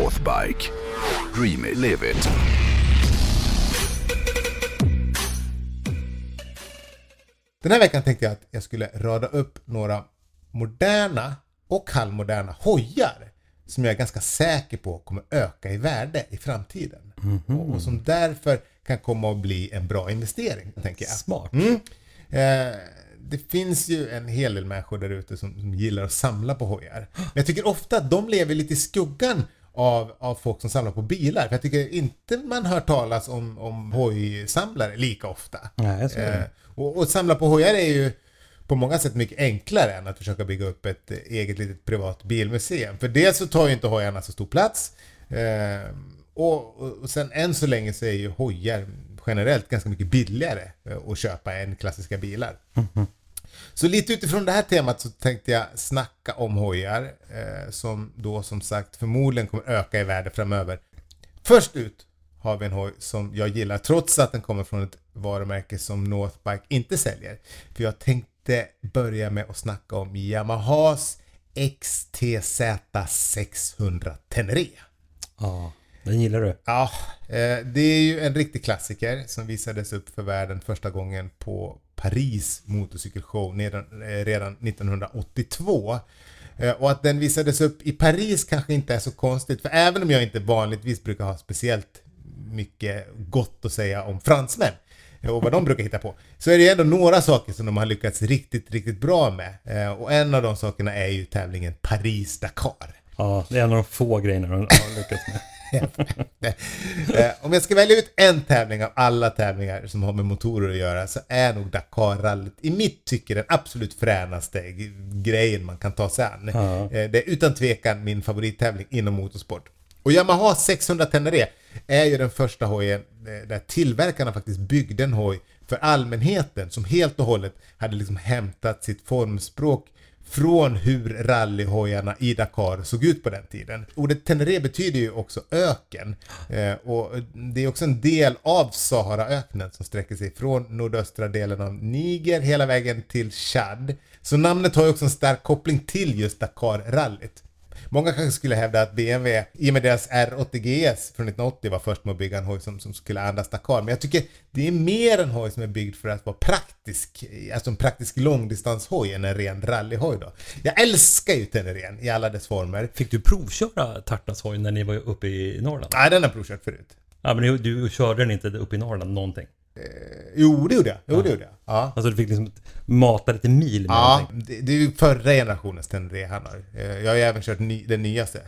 Northbike. Dream it, live it. Den här veckan tänkte jag att jag skulle rada upp några moderna och halvmoderna hojar som jag är ganska säker på kommer öka i värde i framtiden. Och, och som därför kan komma att bli en bra investering, tänker jag. Smart. Mm. Eh, det finns ju en hel del människor där ute som, som gillar att samla på hojar. Men jag tycker ofta att de lever lite i skuggan av, av folk som samlar på bilar. För jag tycker inte man hör talas om, om hojsamlare lika ofta. Nej, så. Eh, och, och samla på hojar är ju på många sätt mycket enklare än att försöka bygga upp ett eget litet privat bilmuseum. För dels så tar ju inte hojarna så stor plats eh, och, och, sen än så länge så är ju hojar generellt ganska mycket billigare eh, att köpa än klassiska bilar. Så lite utifrån det här temat så tänkte jag snacka om hojar eh, som då som sagt förmodligen kommer öka i värde framöver. Först ut har vi en hoj som jag gillar trots att den kommer från ett varumärke som Northbike inte säljer. För jag tänkte börja med att snacka om Yamahas XTZ 600 Tenere. Ja, den gillar du. Ja, eh, det är ju en riktig klassiker som visades upp för världen första gången på Paris motorcykelshow redan, eh, redan 1982. Eh, Och att den visades upp i Paris kanske inte är så konstigt, för även om jag inte vanligtvis brukar ha speciellt mycket gott att säga om fransmän eh, och vad de brukar hitta på, så är det ju ändå några saker som de har lyckats riktigt, riktigt bra med. Och en av de sakerna är ju tävlingen Paris-Dakar. Ja, det är en av de få grejerna de har lyckats med. Eh, Om jag ska välja ut en tävling av alla tävlingar som har med motorer att göra så är nog Dakarrallyt i mitt tycke den absolut fränaste grejen man kan ta sig an. Eh, Det är utan tvekan min favorittävling inom motorsport. Och Yamaha 600 Tenere är ju den första hojen eh, där tillverkarna faktiskt byggde en hoj för allmänheten som helt och hållet hade liksom hämtat sitt formspråk från hur rallyhojarna i Dakar såg ut på den tiden. Ordet Tenere betyder ju också öken eh, och det är också en del av Saharaöknen som sträcker sig från nordöstra delen av Niger hela vägen till Chad. Så namnet har ju också en stark koppling till just Dakar-rallyt. Många kanske skulle hävda att BMW, i och med deras R80 GS från 1980 var först med att bygga en hoj som, som skulle andas Dakar. Men jag tycker det är mer en hoj som är byggd för att vara praktisk, alltså en praktisk långdistanshoj än en ren rallyhoj då. Jag älskar ju Teneren i alla dess former. Fick du provköra Tartas hoj när ni var uppe i Norrland? Nej, den har jag provkört förut. Ja, men du, du körde den inte uppe i Norrland någonting? Jo, det gjorde jag. Jo, det gjorde jag. Ja. Alltså du fick liksom mata lite mil med Ja, det, det är ju förra generationens Tenere han har. Eh, Jag har ju även kört ny, den nyaste.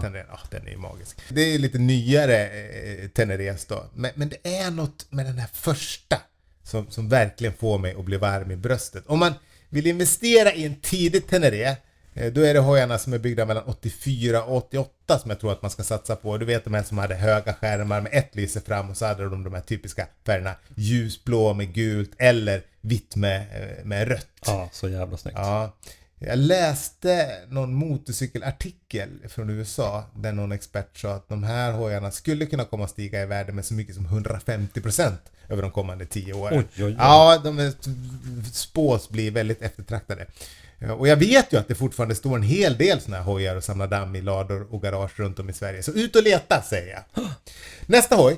Tenere. Ja, den är ju magisk. Det är lite nyare eh, Teneres då. Men, men det är något med den här första som, som verkligen får mig att bli varm i bröstet. Om man vill investera i en tidig Tenere eh, då är det hojarna som är byggda mellan 84 och 88 som jag tror att man ska satsa på. Du vet de här som hade höga skärmar med ett lyse fram och så hade de de här typiska färgerna ljusblå med gult eller vitt med, eh, med rött. Ja, så jävla snyggt. Ja. Jag läste någon motorcykelartikel från USA där någon expert sa att de här hojarna skulle kunna komma att stiga i värde med så mycket som 150% över de kommande 10 åren. Oj, oj, oj. Ja, de spås bli väldigt eftertraktade. Ja, Och jag vet ju att det fortfarande står en hel del såna här hojar och samlar damm i lador och garage runt om i Sverige. Så ut och leta säger jag. Nästa hoj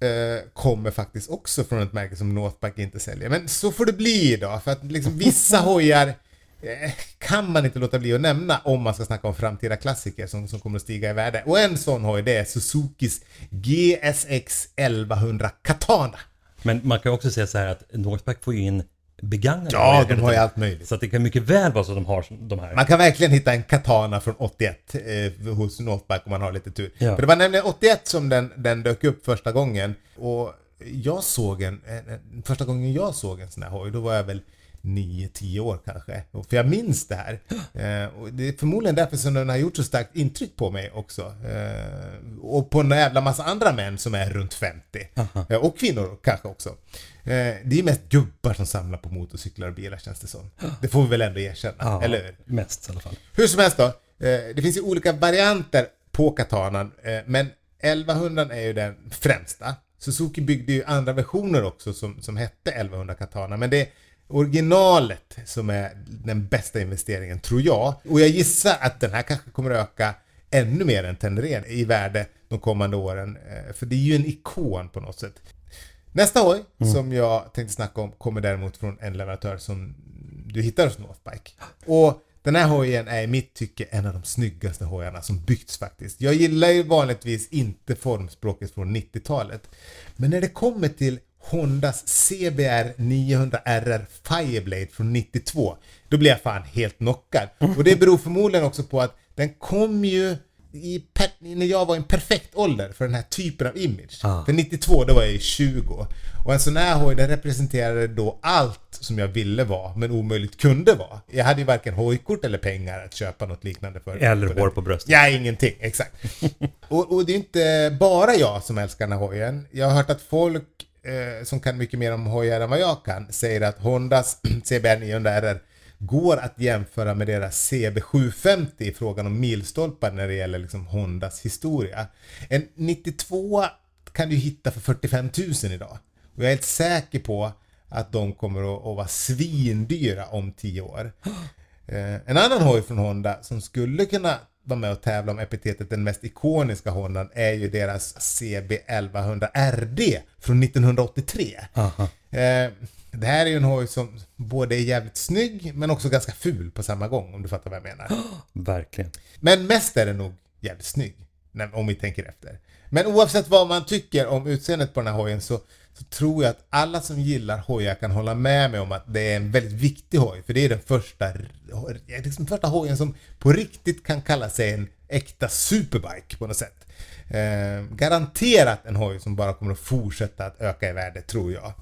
eh, kommer faktiskt också från ett märke som Northbike inte säljer. Men så får det bli idag, för att liksom vissa hojar eh, kan man inte låta bli att nämna om man ska snacka om framtida klassiker som, som kommer att stiga i värde. Och en sån hoj det är Suzukis GSX 1100 Katana. Men man kan också säga så här att Northback får ju in begagnade Ja, de har ju allt möjligt. Så att det kan mycket väl vara så de har de här. Man kan verkligen hitta en Katana från 81 eh, hos Northbike om man har lite tur. Ja. För det var nämligen 81 som den, den dök upp första gången. Och jag såg en, en, en, första gången jag såg en sån här hoj, då var jag väl 9-10 år kanske. För jag minns det här. Eh, och det är förmodligen därför som den har gjort så starkt intryck på mig också. Eh, och på en jävla massa andra män som är runt 50. Eh, och kvinnor kanske också. Eh, det är mest gubbar som samlar på motorcyklar och bilar känns det som. Det får vi väl ändå erkänna, Ja, eller hur? Mest i alla fall. Hur som helst då. Eh, det finns ju olika varianter på katanan. Eh, men 1100 är ju den främsta. Suzuki byggde ju andra versioner också som, som hette 1100 katana. Men det originalet som är den bästa investeringen tror jag. Och jag gissar att den här kanske kommer att öka ännu mer än Tenerén i värde de kommande åren. Eh, För det är ju en ikon på något sätt. Nästa hoj som jag tänkte snacka om kommer däremot från en leverantör som du hittar hos Northbike. Och den här hojen är i mitt tycke en av de snyggaste hojarna som byggts faktiskt. Jag gillar ju vanligtvis inte formspråket från 90-talet. Men när det kommer till Hondas CBR 900RR Fireblade från 92, då blir jag fan helt knockad. Och det beror förmodligen också på att den kom ju i när jag var i en perfekt ålder för den här typen av image. Ah. För 92 då var jag ju 20. Och en sån här hoj den representerade då allt som jag ville vara men omöjligt kunde vara. Jag hade ju varken hojkort eller pengar att köpa något liknande för. Eller hår på bröstet. Ja, ingenting. Exakt. och, och det är inte bara jag som älskar den här hojen. Jag har hört att folk eh, som kan mycket mer om hojar än vad jag kan säger att Hondas CBR 900RR går att jämföra med deras CB750 i frågan om milstolpar när det gäller liksom Hondas historia. En 92 kan du hitta för 45 000 idag. Och jag är helt säker på att de kommer att, att vara svindyra om 10 år. Eh, en annan hoj från Honda som skulle kunna vara med och tävla om epitetet den mest ikoniska Hondan är ju deras CB1100RD från 1983. Aha. Eh, det här är ju en hoj som både är jävligt snygg men också ganska ful på samma gång om du fattar vad jag menar. Verkligen. Men mest är den nog jävligt snygg. Om vi tänker efter. Men oavsett vad man tycker om utseendet på den här hojen så, så tror jag att alla som gillar hojar kan hålla med mig om att det är en väldigt viktig hoj. För det är den första, liksom första hojen som på riktigt kan kalla sig en äkta superbike på något sätt. Eh, garanterat en hoj som bara kommer att fortsätta att öka i värde tror jag.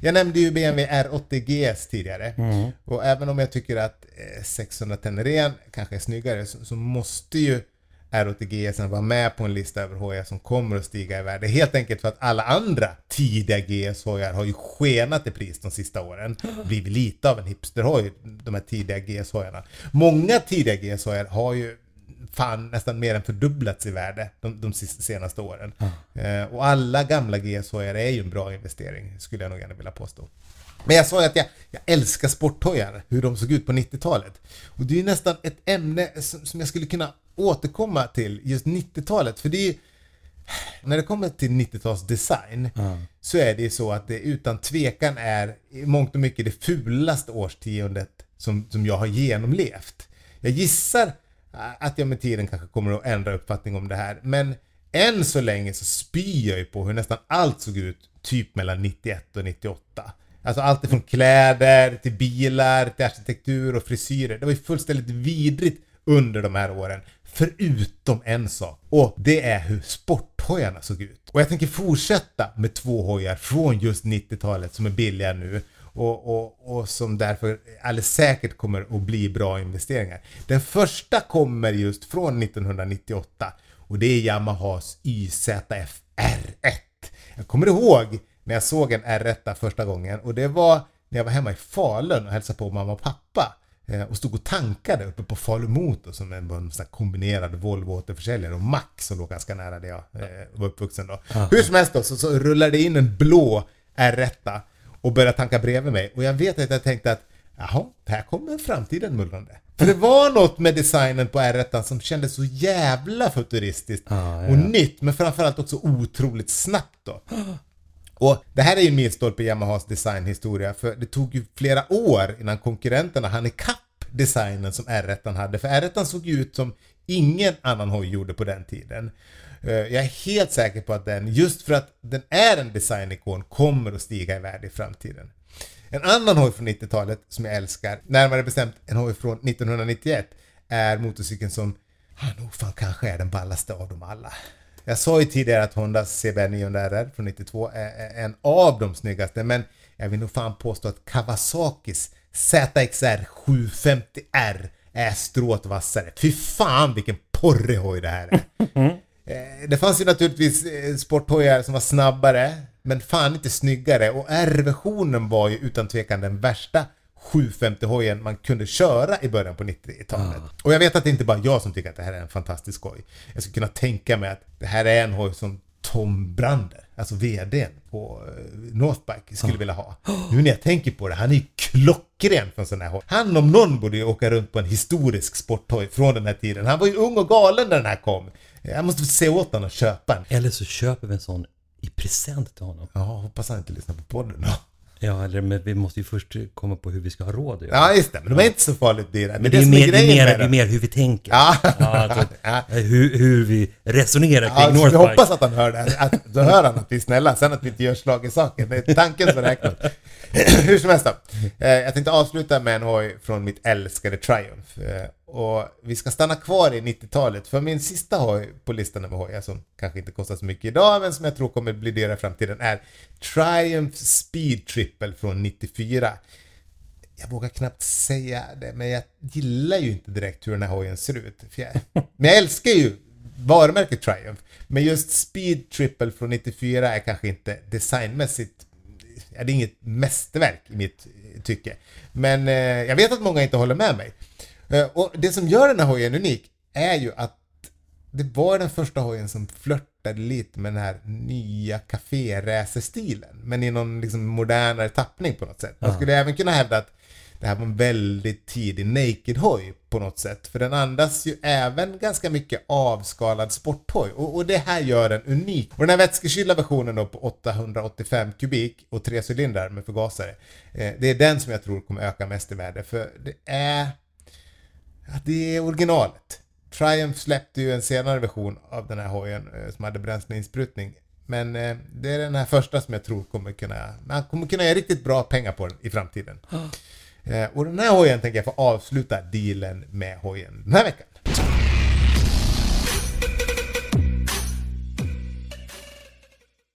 Jag nämnde ju BMW R80 GS tidigare. Och även om jag tycker att eh, 600 Tenerén kanske är snyggare så, så måste ju R80 GS vara med på en lista över hojar som kommer att stiga i värde. Helt enkelt för att alla andra tidiga GS-hojar har ju skenat i pris de sista åren. Blivit lite av en hipsterhoj, de här tidiga GS-hojarna. Många tidiga GS-hojar har ju fan nästan mer än fördubblats i värde de, de senaste åren. Eh, och alla gamla GS-hojar är ju en bra investering, skulle jag nog gärna vilja påstå. Men jag sa ju att jag, jag älskar sporthojar, hur de såg ut på 90-talet. Och det är ju nästan ett ämne som, som jag skulle kunna återkomma till, just 90-talet. För det är när det kommer till 90-tals design så är det så att det utan tvekan är i mångt och mycket det fulaste årtiondet som, som jag har genomlevt. Jag gissar att jag med tiden kanske kommer att ändra uppfattning om det här. Men än så länge så spyr jag ju på hur nästan allt såg ut typ mellan 91 och 98. Alltså allt ifrån kläder till bilar till arkitektur och frisyrer. Det var ju fullständigt vidrigt under de här åren. Förutom en sak. Och det är hur sporthojarna såg ut. Och jag tänker fortsätta med två hojar från just 90-talet som är billiga nu. Och, och, och som därför alldeles säkert kommer att bli bra investeringar. Den första kommer just från 1998 och det är Yamahas YZF R1. Jag kommer ihåg när jag såg en R1 första gången och det var när jag var hemma i Falun och hälsade på mamma och pappa och stod och tankade uppe på Falu Motor som en, var en kombinerad Volvo återförsäljare och Max som låg ganska nära där jag eh, var uppvuxen då. Hur som helst då så, så rullade det in en blå R1 och började tanka bredvid mig och jag vet att jag tänkte att jaha, här kommer framtiden mullrande. För det var något med designen på R1 som kändes så jävla futuristiskt Ah, ja. och nytt men framförallt också otroligt snabbt då. Och det här är ju en milstolpe i Yamahas designhistoria för det tog ju flera år innan konkurrenterna hann ikapp designen som R1 hade. För R1 såg ju ut som ingen annan hoj gjorde på den tiden. Eh, jag är helt säker på att den, just för att den är en designikon, kommer att stiga i värde i framtiden. En annan hoj från 90-talet som jag älskar, närmare bestämt en hoj från 1991, är motorcykeln som ah, nog fan kanske är den ballaste av dem alla. Jag sa ju tidigare att Hondas CBR 900RR från 92 är är en av de snyggaste, men jag vill nog fan påstå att Kawasakis ZXR 750R är strået vassare. Fy fan vilken porrig hoj det här är. Eh, Det fanns ju naturligtvis eh, sporthojar som var snabbare, men fan inte snyggare. Och R-versionen var ju utan tvekan den värsta 750-hojen man kunde köra i början på 90-talet. Och jag vet att det inte bara jag som tycker att det här är en fantastisk hoj. Jag skulle kunna tänka mig att det här är en hoj som Tom Brander, alltså VDn på eh, Northbike, skulle vilja ha. Nu när jag tänker på det, han är ju klockren för en sån här hoj. Han om någon borde ju åka runt på en historisk sporthoj från den här tiden. Han var ju ung och galen när den här kom. Jag måste se åt honom att köpa en. Eller så köper vi en sån i present till honom. Ja, hoppas han inte lyssnar på podden då. Ja, eller men vi måste ju först komma på hur vi ska ha råd att göra. Ja, just det. Men de är inte så farligt dyra. Men det, är, mer, det, är mer, det är mer hur vi tänker. Ja. alltså, Ja. hur, hur vi resonerar kring Ja, så vi Northbike. hoppas att han hör det. Att, då hör han att vi är snälla, sen att vi inte gör slag i saken. Det är tanken som räknas. Hur som helst då. Eh, Jag tänkte avsluta med en hoj från mitt älskade Triumph. Och vi ska stanna kvar i 90-talet, för min sista hoj på listan över hojar som kanske inte kostar så mycket idag, men som jag tror kommer bli dyrare i framtiden är Triumph Speed Triple från 94. Jag vågar knappt säga det, men jag gillar ju inte direkt hur den här hojen ser ut. För jag, men jag älskar ju varumärket Triumph. Men just Speed Triple från 94 är kanske inte designmässigt ja, det är inget mästerverk i mitt tycke. Men eh, jag vet att många inte håller med mig. Eh, och det som gör den här hojen unik är ju att det var den första hojen som flörtade lite med den här nya kaféracerstilen. Men i någon liksom modernare tappning på något sätt. Man skulle även kunna hävda att det här var en väldigt tidig naked-hoj på något sätt. För den andas ju även ganska mycket avskalad sporthoj. Och, och det här gör den unik. Och den här vätskekylda versionen då på 885 kubik och tre cylindrar med förgasare. Eh, det är den som jag tror kommer öka mest i värde. För det är... Ja, det är originalet. Triumph släppte ju en senare version av den här hojen eh, som hade bränsleinsprutning. Men eh, det är den här första som jag tror kommer kunna... Man kommer kunna göra riktigt bra pengar på den i framtiden. Eh, och den här hojen tänker jag få avsluta dealen med hojen den här veckan.